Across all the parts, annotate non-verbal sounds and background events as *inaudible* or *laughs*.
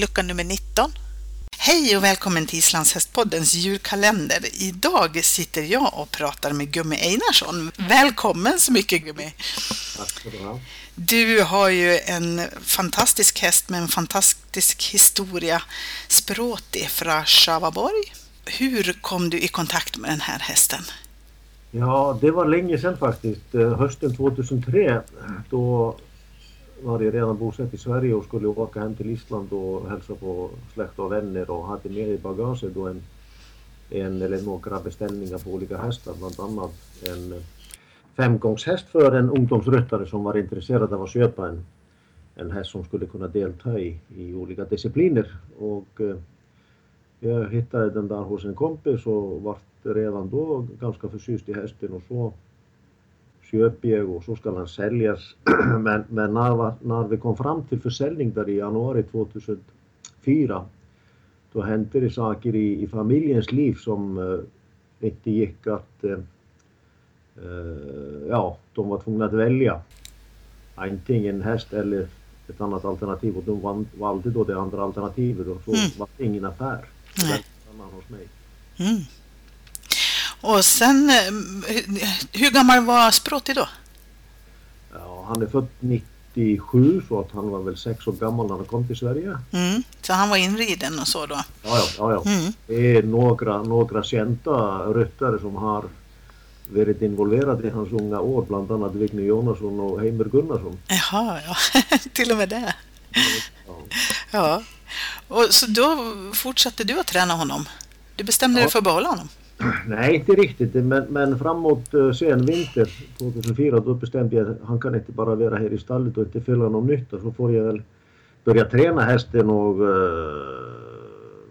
lucka nummer 19. Hej och välkommen till Islandshästpoddens julkalender. Idag sitter jag och pratar med Gummi Einarsson. Välkommen så mycket Gummi! Tack ska du ha. Du har ju en fantastisk häst med en fantastisk historia, Språti från Schavaborg. Hur kom du i kontakt med den här hästen? Ja, det var länge sedan faktiskt. Eh, Hösten 2003 då var jag redan bosatt i Sverige och skulle åka hem till Island och hälsa på släkt och vänner och hade med i bagaget då en, en eller några beställningar på olika hästar, bland annat en femgångshäst för en ungdomsryttare som var intresserad av att köpa en, en häst som skulle kunna delta i, i olika discipliner. Och eh, jag hittade den där hos en kompis och var redan då ganska förtjust i hästen och så jag och så ska den säljas. *clears throat* men men när, när vi kom fram till försäljning där i januari 2004 då hände det saker i, i familjens liv som eh, inte gick att eh, eh, ja, de var tvungna att välja antingen häst eller ett annat alternativ och de valde då det andra alternativet och så Mm. var det ingen affär. Mm. Och sen, eh, hur gammal var Språti då? Ja, han är född 97 så att han var väl sex år gammal när han kom till Sverige. Mm. Så han var inriden och så då? Ja, ja, ja, ja. Mm. Det är några, några kända ryttare som har varit involverade i hans unga år, bland annat Vigny Jonasson och Heimer Gunnarsson. Jaha, ja. *laughs* till och med det. Ja. Ja. Och så då fortsatte du att träna honom? Du bestämde Ja. dig för att behålla honom? *clears throat* Nej, inte riktigt, men, men framåt uh, sen vinter 2004 då bestämde jag att han kan inte bara vara här i stallet och inte fylla någon nytta. Så får jag väl börja träna hästen och uh,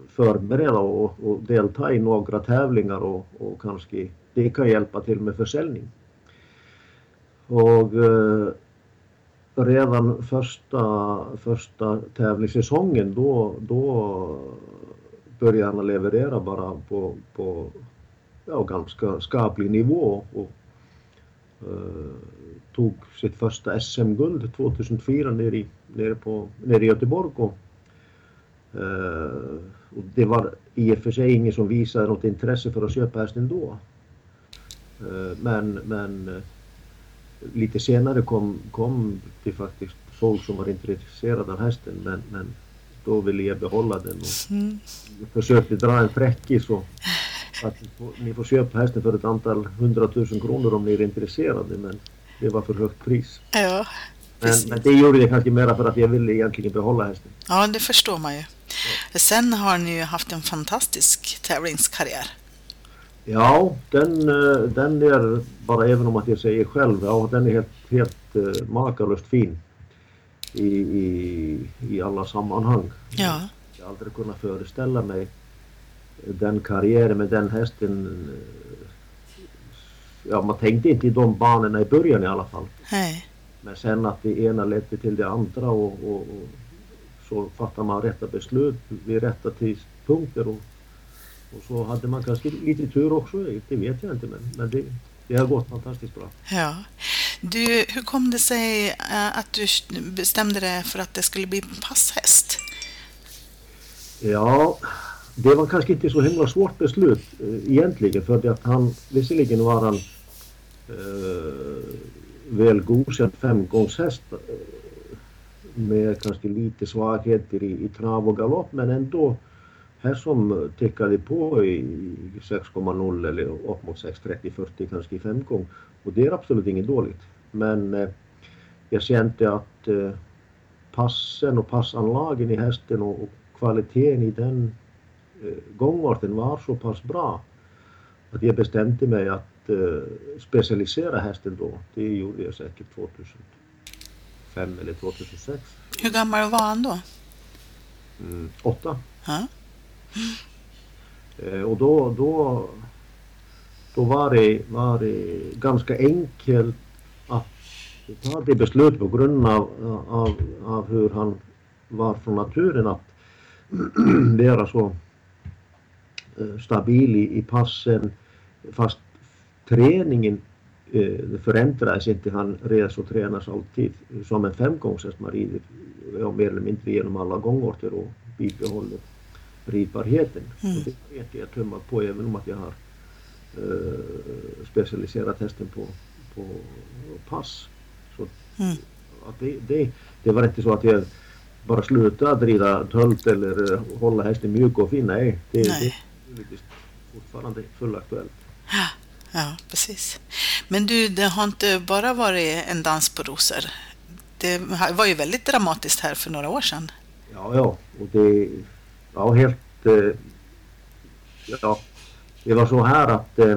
förbereda och, och delta i några tävlingar och, och kanske det kan hjälpa till med försäljning. Och uh, redan första, första tävlingssäsongen då, då började han leverera bara på, på ja, ganska skaplig nivå och eh, tog sitt första SM-guld 2004 nere i, nere, på, nere i Göteborg. Och, eh, och det var i och för sig ingen som visade något intresse för att köpa hästen då. Eh, men men lite senare kom, kom det faktiskt folk som var intresserade av hästen men, men då ville jag behålla den och Mm. försökte dra en fräckis och att ni får, ni får köpa hästen för ett antal hundratusen kronor om ni är intresserade men det var för högt pris. Ja, Men, men det gjorde jag kanske mera för att jag ville egentligen behålla hästen. ja, det förstår man ju. Sen har ni ju haft en fantastisk tävlingskarriär. Ja, den, eh, den är bara även om att jag säger själv, ja den är helt, helt uh, makalöst fin i, i, i alla sammanhang. Ja, Jag har aldrig kunnat föreställa mig den karriären med den hästen. Ja, man tänkte inte i de banorna i början i alla fall. nej. Men sen att det ena ledde till det andra och, och, och så fattar man rätta beslut vid rätta tidpunkter och, och så hade man kanske lite tur också, det vet jag inte men, men det, det har gått fantastiskt bra. Ja. Du, hur kom det sig eh, att du bestämde dig för att det skulle bli passhäst? Ja, det var kanske inte så himla svårt beslut eh, egentligen för att han, visserligen var han eh, väl godkänd femgångshäst eh, med kanske lite svagheter i, i trav och galopp men ändå här som tickade på i 6,0 eller upp mot 6,30, 40 kanske i femgång och det är absolut inget dåligt. Men eh, jag kände att eh, passen och passanlagen i hästen och, och kvaliteten i den gångarten var så pass bra att jag bestämde mig att eh, specialisera hästen då. Det gjorde jag säkert 2005 eller 2006. Hur gammal var han då? Mm, åtta. Eh, och då, då, då var, det, var det ganska enkelt att ta det beslut på grund av, av, av hur han var från naturen att *clears throat* vara så eh, stabil i, i passen fast träningen eh, förändrades inte. Han res och tränas alltid som en femgångshäst. Man rider ja, mer eller mindre genom alla gångarter och bibehåller ridbarheten. Mm. Och det vet jag tummat på även om att jag har eh, specialiserat hästen på, på pass. Så Mm. att det, det, det var inte så att jag bara slutade rida tölt eller eh, hålla hästen mjuk och fin. Nej, det, Nej. det naturligtvis fortfarande fullaktuellt. Ja, precis. Men du, det har inte bara varit en dans på rosor. Det var ju väldigt dramatiskt här för några år sedan. Ja, ja, och det, ja helt, eh, ja, det var så här att eh,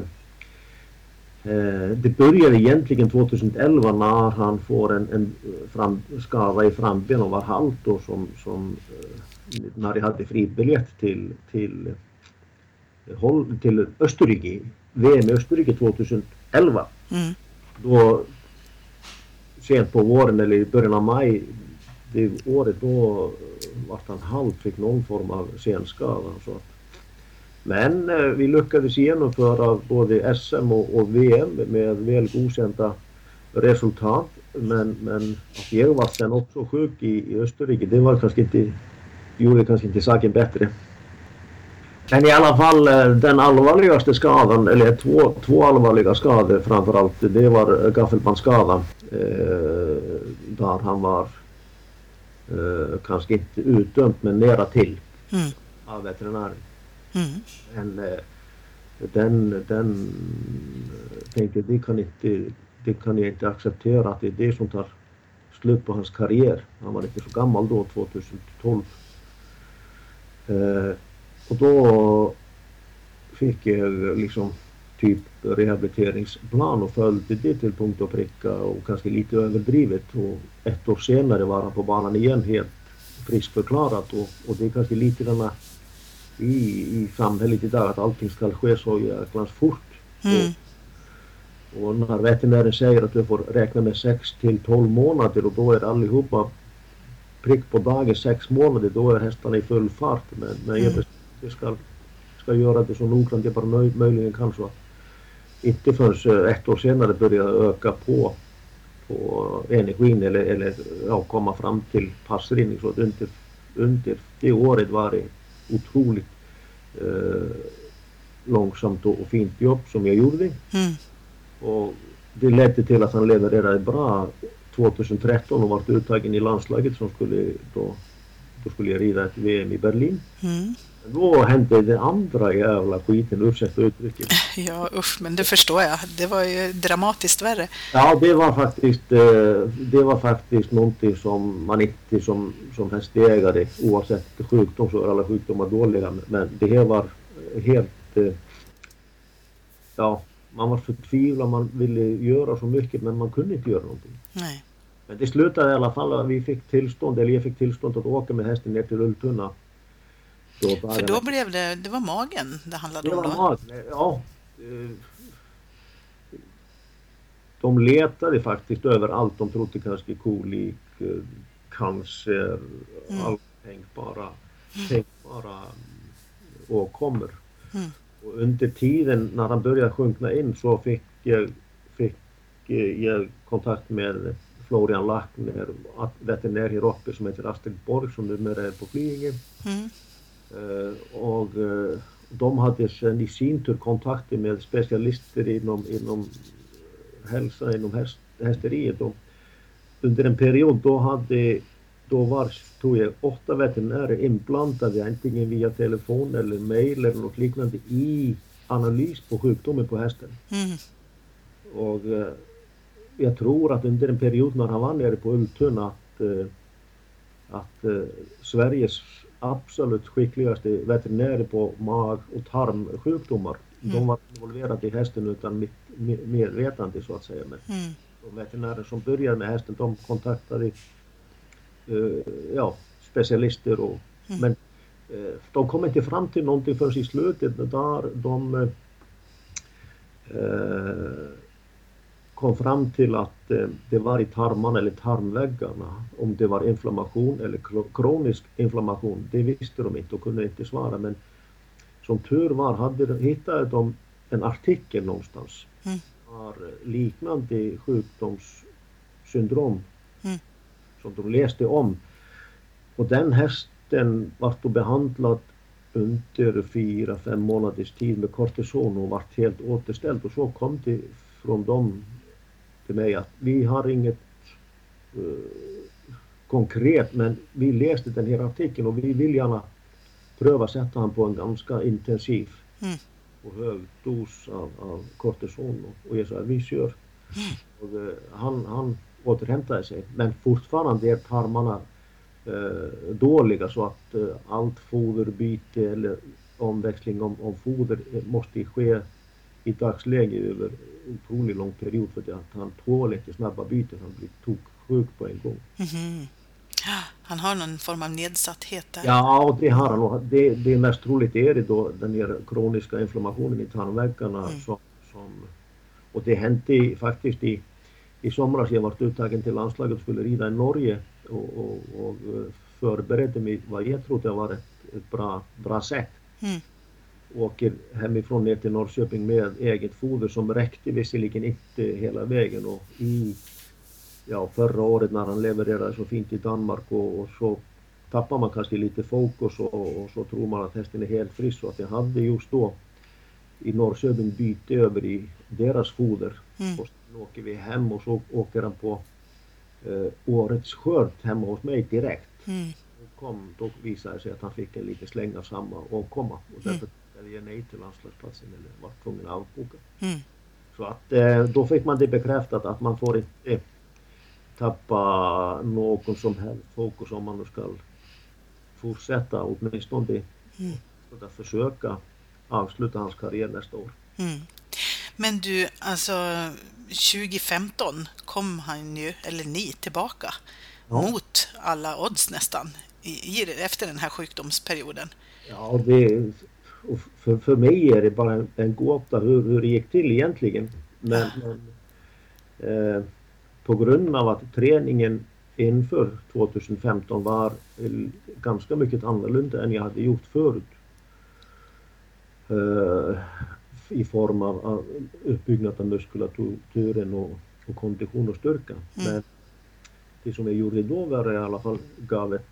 eh, det började egentligen 2011 när han får en, en fram, skada i framben och var halt då som, som när de hade fribiljett till, till, till Österrike, VM i Österrike 2011 Mm. då sent på våren eller i början av maj det året då var han halt, fick någon form av senskada. Så. att- Men eh, vi lyckades genomföra både SM och, och VM med väl godkända resultat. Men, men att jag var sen också sjuk i, i Österrike, det var kanske inte, gjorde kanske inte saken bättre. Men i alla fall eh, den allvarligaste skadan, eller två, två allvarliga skador framförallt, det var gaffelbandsskadan. Eh, där han var eh, kanske inte utdömt men nära till Mm. av veterinären. Mm. Men eh, den, den eh, tänkte det kan, inte, det kan jag inte acceptera att det är det som tar slut på hans karriär. Han var inte så gammal då, 2012. Eh, och då fick jag liksom typ rehabiliteringsplan och följde det till punkt och pricka och kanske lite överdrivet. Och ett år senare var han på banan igen helt friskförklarad och, och det är kanske lite denna i, i samhället idag att allting ska ske så jäklans fort. Mm. Och, och när veterinären säger att du får räkna med 6 till 12 månader och då är allihopa prick på dagen 6 månader, då är hästarna i full fart. Men, men Mm. Jag, ska, ska göra det så noggrant jag bara möj, möjligen kan så att inte förrän eh, ett år senare börjar jag öka på, på energin eller, eller ja, komma fram till passrinning. Så att under, under det året var det otroligt eh, långsamt och, och fint jobb som jag gjorde. Mm. Och det ledde till att han levererade bra 2013 och var uttagen i landslaget som skulle då, då skulle jag rida ett VM i Berlin. Mm. Då hände det andra jävla skiten, ursäkta uttrycket. *laughs* Ja, usch, men det förstår jag. Det var ju dramatiskt värre. Ja, det var faktiskt, eh, det var faktiskt någonting som man inte som, som hästägare, oavsett sjukdom så är alla sjukdomar dåliga, men det här var helt, eh, ja, man var förtvivlad, man ville göra så mycket men man kunde inte göra någonting. Nej. Men det slutade i alla fall vi fick tillstånd, eller jag fick tillstånd att åka med hästen ner till Ultuna. Då För då blev det, det var magen det handlade det om var då. mat. Ja. eh, De letade faktiskt överallt. De trodde kanske kolik, eh, cancer, Mm. allt tänkbara, tänkbara åkommor. Mm. Och under tiden när han började sjunkna in så fick jag, fick eh, jag kontakt med Florian Lackner, veterinär här uppe som heter Astrid Borg som numera är på Flyinge. Mm. Eh, och eh, de hade sen i sin tur kontakter med specialister inom, inom hälsa, inom häst, hästeriet. Och under en period då hade då var, tror jag, åtta veterinärer inblandade antingen via telefon eller mail eller något liknande i analys på sjukdomen på hästen. Mm. Och eh, jag tror att under en period när han var nere på Ultuna att, att Sveriges absolut skickligaste veterinärer på mag och tarmsjukdomar, Mm. de var involverade i hästen utan mitt med- medvetande så att säga. Men Mm. de veterinärer som började med hästen de kontaktade eh, ja, specialister och Mm. men eh, de kom inte fram till någonting förrän i slutet där de eh, kom fram till att eh, det var i tarmarna eller tarmväggarna. Om det var inflammation eller kro- kronisk inflammation, det visste de inte och kunde inte svara. Men som tur var hade, de- hittade de en artikel någonstans. Mm. Var liknande sjukdomssyndrom Mm. som de läste om. Och den hästen hästen vart då behandlad under fyra, fem månaders tid med kortison och vart helt återställd och så kom det från dem till mig att vi har inget uh, konkret men vi läste den här artikeln och vi vill gärna pröva sätta honom på en ganska intensiv mm. och hög dos av, av kortison och, och jag sa vi kör. Mm. Och, uh, han, han återhämtade sig men fortfarande är tarmarna eh, dåliga så att eh, allt foderbyte eller omväxling om, om foder eh, måste ske i dagsläget över otroligt lång period för att han tål inte snabba byten, han blir toksjuk på en gång. Mm -hmm. Han har någon form av nedsatthet där? Ja, det har han. Det, det mest troligt är det då den här kroniska inflammationen i tarmväggarna mm. som, som, och det hände faktiskt i, i somras. Jag var uttagen till landslaget och skulle rida i Norge och, och, och förberedde mig vad jag trodde var ett, ett bra, bra sätt. Mm. Åker hemifrån ner till Norrköping med eget foder som räckte visserligen inte hela vägen och i ja, förra året när han levererade så fint i Danmark och, och så tappar man kanske lite fokus och, och, så tror man att hästen är helt frisk så att jag hade just då i Norrköping byte över i deras foder mm. och sen åker vi hem och så åker han på eh, årets skörd hemma hos mig direkt. Mm. Kom, då visade det sig att han fick en liten släng av samma åkomma och mm. därför tackade jag nej till landslagsplatsen eller var tvungen att avboka. Mm. Så att eh, då fick man det bekräftat att man får inte tappa någon som helst fokus om man nu ska fortsätta åtminstone mm. att försöka avsluta hans karriär nästa år. Mm. Men du, alltså 2015 kom han ju, eller ni, tillbaka ja. mot alla odds nästan i, efter den här sjukdomsperioden. Ja, det, för, för mig är det bara en, en gåta hur, hur det gick till egentligen. Men, men eh, på grund av att träningen inför 2015 var ganska mycket annorlunda än jag hade gjort förut. Uh, i form av, av uppbyggnad av muskulaturen och, och kondition och styrka. Mm. Men det som jag gjorde då var i alla fall gav ett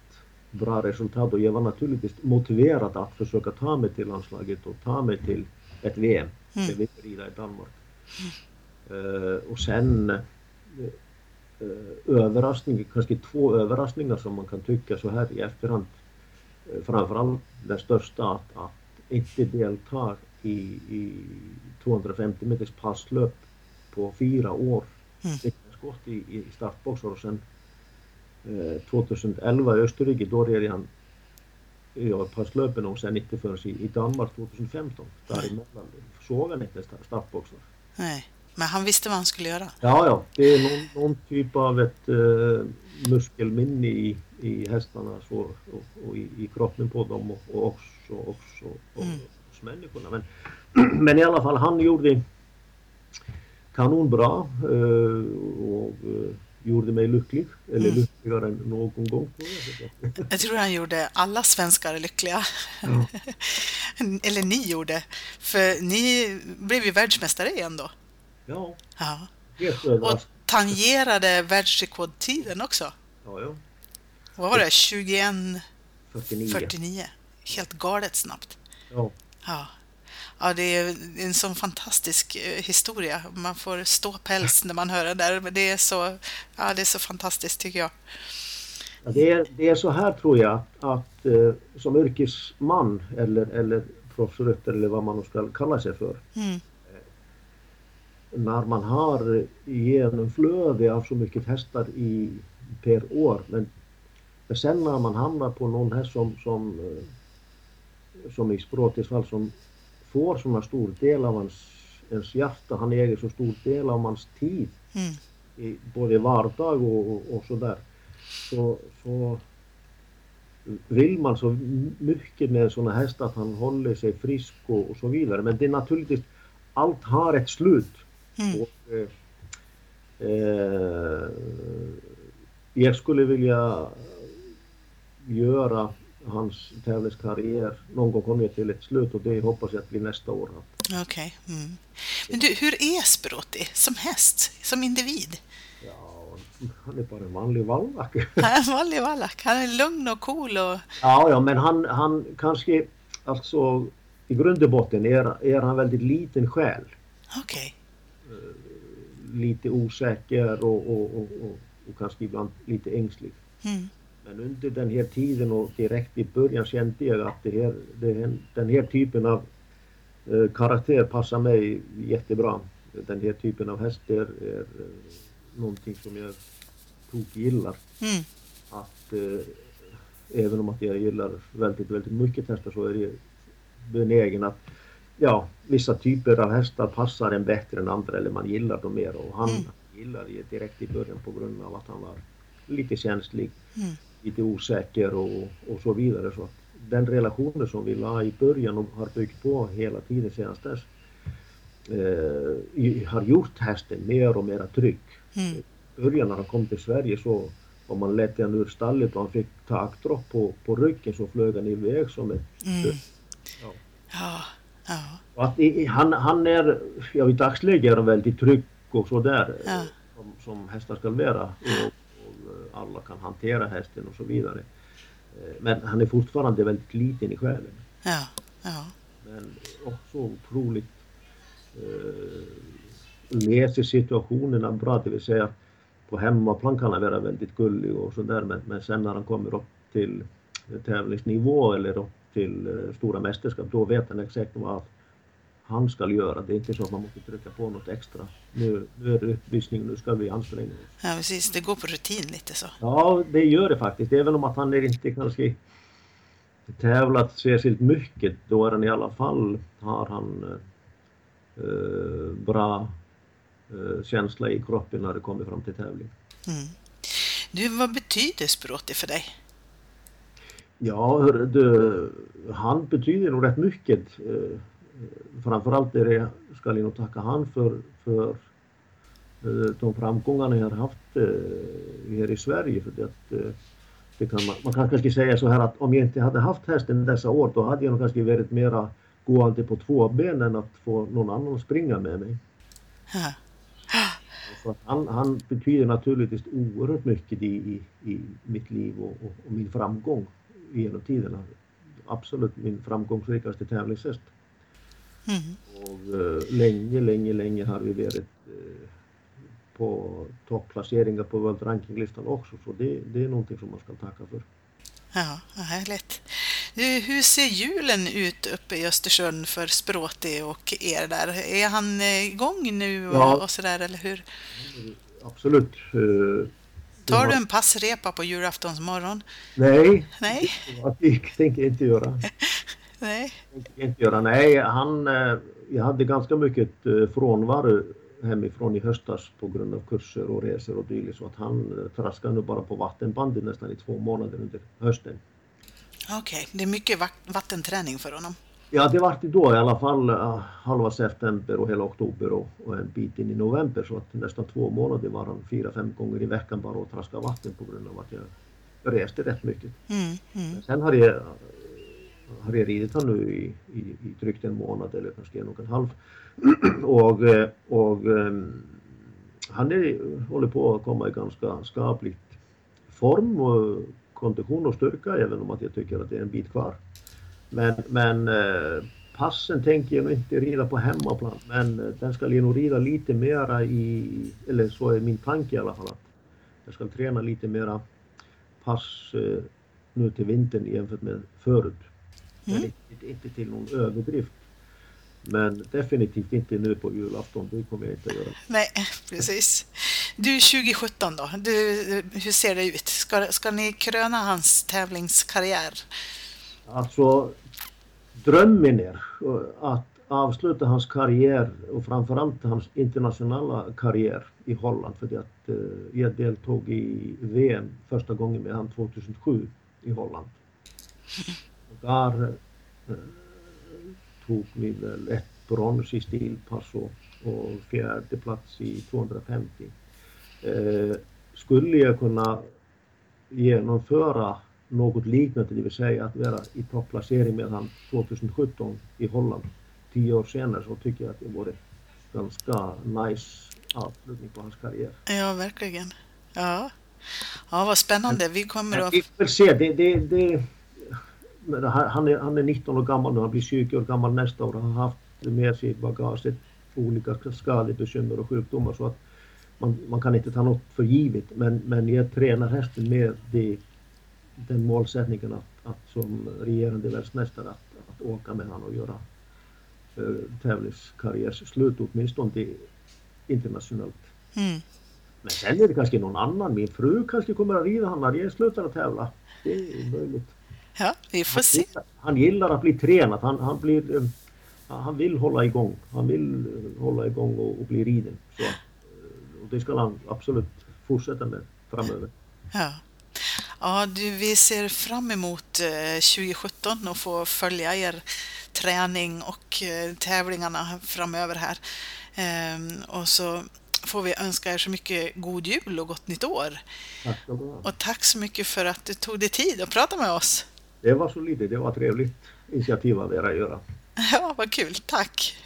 bra resultat och jag var naturligtvis motiverad att försöka ta mig till landslaget och ta mig till ett VM. Mm. Jag vill rida i Danmark. Uh, och sen uh, överraskning, kanske två överraskningar som man kan tycka så här i efterhand. Uh, framförallt den största att, att inte delta i, i 250 meters passlöp på fyra år. Mm. skott i, i startboxar och sen eh, 2011 i Österrike då red han ja, passlöpen och sen inte förrän i, i Danmark 2015. Däremellan såg han inte startboxar. Nej, men han visste vad han skulle göra. Ja, ja, det är någon, någon typ av ett eh, muskelminne i, i hästarna så, och, och i, i, kroppen på dem och, och också, också och, mm människorna. Men, *clears throat* men i alla fall, han gjorde kanonbra eh, och eh, gjorde mig lycklig, eller mm. lyckligare än någon gång. Jag tror han gjorde alla svenskar lyckliga. Ja. *laughs* eller ni gjorde, för ni blev ju världsmästare igen då. Ja. ja. Och tangerade världsrekordtiden också. Ja, ja. Vad var det? 21... 49. 49. Helt galet snabbt. Ja. Ja. Ja, det är en sån fantastisk eh, historia. Man får stå päls när man hör det där. Men det är så, ja, det är så fantastiskt tycker jag. Ja, det, är, det är så här tror jag att eh, som yrkesman eller, eller proffsryttare eller vad man nu ska kalla sig för. Mm. Eh, när man har genomflöde av så mycket hästar i, per år. Men, men sen när man hamnar på någon häst som, som eh, som i Språtis fall som får så stor del av hans, ens hjärta, han äger så stor del av hans tid mm. i både vardag och, och, och sådär. Så, så vill man så mycket med sådana hästar att han håller sig frisk och, och, så vidare. Men det är naturligtvis, allt har ett slut. Mm. Och, eh, eh, jag skulle vilja göra hans tävlingskarriär någon gång kommer till ett slut och det hoppas jag att blir nästa år. Okej. Okay. Mm. Men du, hur är Sproti som häst, som individ? Ja, han är bara en vanlig vallack. *laughs* Han är en vanlig vallack. Han är lugn och cool och... Ja, ja, men han, han kanske, alltså i grund och botten är, är han väldigt liten själ. Okej. Lite osäker och, och, och, och, och kanske ibland lite ängslig. Mm. Men under den här tiden och direkt i början kände jag att det här, det den här typen av eh, karaktär passar mig jättebra. Den här typen av häst är, eh, någonting som jag tok gillar. Mm. Att eh, även om att jag gillar väldigt, väldigt mycket hästar så är jag benägen att ja, vissa typer av hästar passar en bättre än andra eller man gillar dem mer och han Mm. gillade det direkt i början på grund av att han var lite känslig, Mm. Lite osäker och, och så vidare. Så att den relationen som vi la i början och har byggt på hela tiden sedan dess eh, har gjort hästen mer och mer trygg. Mm. I början när han kom till Sverige så om man lät den ur stallet och han fick takdropp på, på ryggen så flög han iväg som ett Mm. Ja. Ja. Ja. Att han, han är, ja i dagsläget är han väldigt trygg och sådär Ja. som, som hästar ska vara. Och, eh, alla kan hantera hästen och så vidare. Eh, Men han är fortfarande väldigt liten i själen. Ja. Ja. Men också otroligt eh, läser situationerna bra, det vill säga på hemmaplan kan han vara väldigt gullig och sådär men, men sen när han kommer upp till tävlingsnivå eller upp till eh, stora mästerskap då vet han exakt vad han ska göra. Det är inte så att man måste trycka på något extra. Nu, nu är det uppvisning, nu ska vi anstränga oss. ja, precis. Det går på rutin lite så. Ja, det gör det faktiskt. Även om att han inte kanske tävlat särskilt mycket, då är han i alla fall, har han eh, bra eh, känsla i kroppen när det kommer fram till tävling. Mm. Du, vad betyder Språti för dig? Ja, du, han betyder nog rätt mycket. Eh, framförallt är det, ska jag nog tacka han för, för eh, de framgångarna jag har haft eh, här i Sverige. För att, eh, det kan man, man kan kanske säga så här att om jag inte hade haft hästen dessa år då hade jag nog kanske varit mera gående på två ben än att få någon annan att springa med mig. Så att han, han betyder naturligtvis oerhört mycket i, i, i mitt liv och, och, och min framgång genom tiderna. Absolut min framgångsrikaste tävlingshäst. Mm. Och eh, länge, länge, länge har vi varit eh, på topplaceringar på World Ranking-listan också. Så det, det är någonting som man ska tacka för. Ja, härligt. Hur ser julen ut uppe i Östersund för Språti och er där? Är han eh, igång nu och, Ja. och sådär, eller hur? Absolut. Tar du en passrepa på julaftonsmorgon? Nej, Nej, det tänker jag inte göra. *laughs* nej. inte göra. Nej, han, eh, jag hade ganska mycket eh, frånvaro hemifrån i höstas på grund av kurser och resor och dylikt så att han eh, traskade nu bara på vattenbandet nästan i två månader under hösten. Okej, det är mycket vattenträning för honom. Ja, det var det då i alla fall halva september och hela oktober och, och en bit in i november så att nästan två månader var han fyra, fem gånger i veckan bara och traskade vatten på grund av att jag reste rätt mycket. Mm, mm. Sen har jag, har jag ridit honom nu i, i, i drygt en månad eller kanske en och en halv. *clears throat* och eh, och ehm, han är, håller på att komma i ganska skapligt form och kondition och styrka även om att jag tycker att det är en bit kvar. Men, men eh, passen tänker jag nog inte rida på hemmaplan men eh, den ska jag nog rida lite mera i, eller så är min tanke i alla fall att jag ska träna lite mera pass nu till vintern jämfört med förut. Mm. inte, inte till någon överdrift. Men definitivt inte nu på julafton, det kommer jag inte att göra. Nej, precis. Du, 2017 då? Du, hur ser det ut? Ska, ska ni kröna hans tävlingskarriär? Alltså, drömmen är att avsluta hans karriär och framförallt hans internationella karriär i Holland. För att eh, jag deltog i VM första gången med han 2007 i Holland. Där eh, tog vi väl ett brons i stilpass och, och fjärde plats i 250. Eh, skulle jag kunna genomföra något liknande, det vill säga att vara i topplacering med han 2017 i Holland, tio år senare, så tycker jag att det vore ganska nice avslutning på hans karriär. Ja, verkligen. Ja, ja vad spännande. Vi kommer att... Vi får se. Det, det, det, han, är, han är 19 år gammal nu, han blir 20 år gammal nästa år. Han har haft med sig i bagaget olika skadebekymmer och sjukdomar så att man, man kan inte ta något för givet. Men, men jag tränar hästen med det, den målsättningen att, att som regerande världsmästare att, att åka med honom och göra uh, tävlingskarriärs slut åtminstone internationellt. Mm. Men sen är det kanske någon annan. Min fru kanske kommer att rida honom när jag slutar att tävla. Det är möjligt. Ja, vi får se. Han gillar att bli tränad. Han, han, blir, eh, han vill hålla igång. Han vill hålla igång och, och bli riden. Så, eh, och det ska han absolut fortsätta med framöver. Ja. Ja, du, vi ser fram emot 2017 och få följa er träning och tävlingarna framöver här. Ehm, och så får vi önska er så mycket god jul och gott nytt år. Tack så Och tack så mycket för att du tog dig tid att prata med oss. Det var så lite, det var trevligt initiativ av er att göra. *laughs* Ja, vad kul, tack!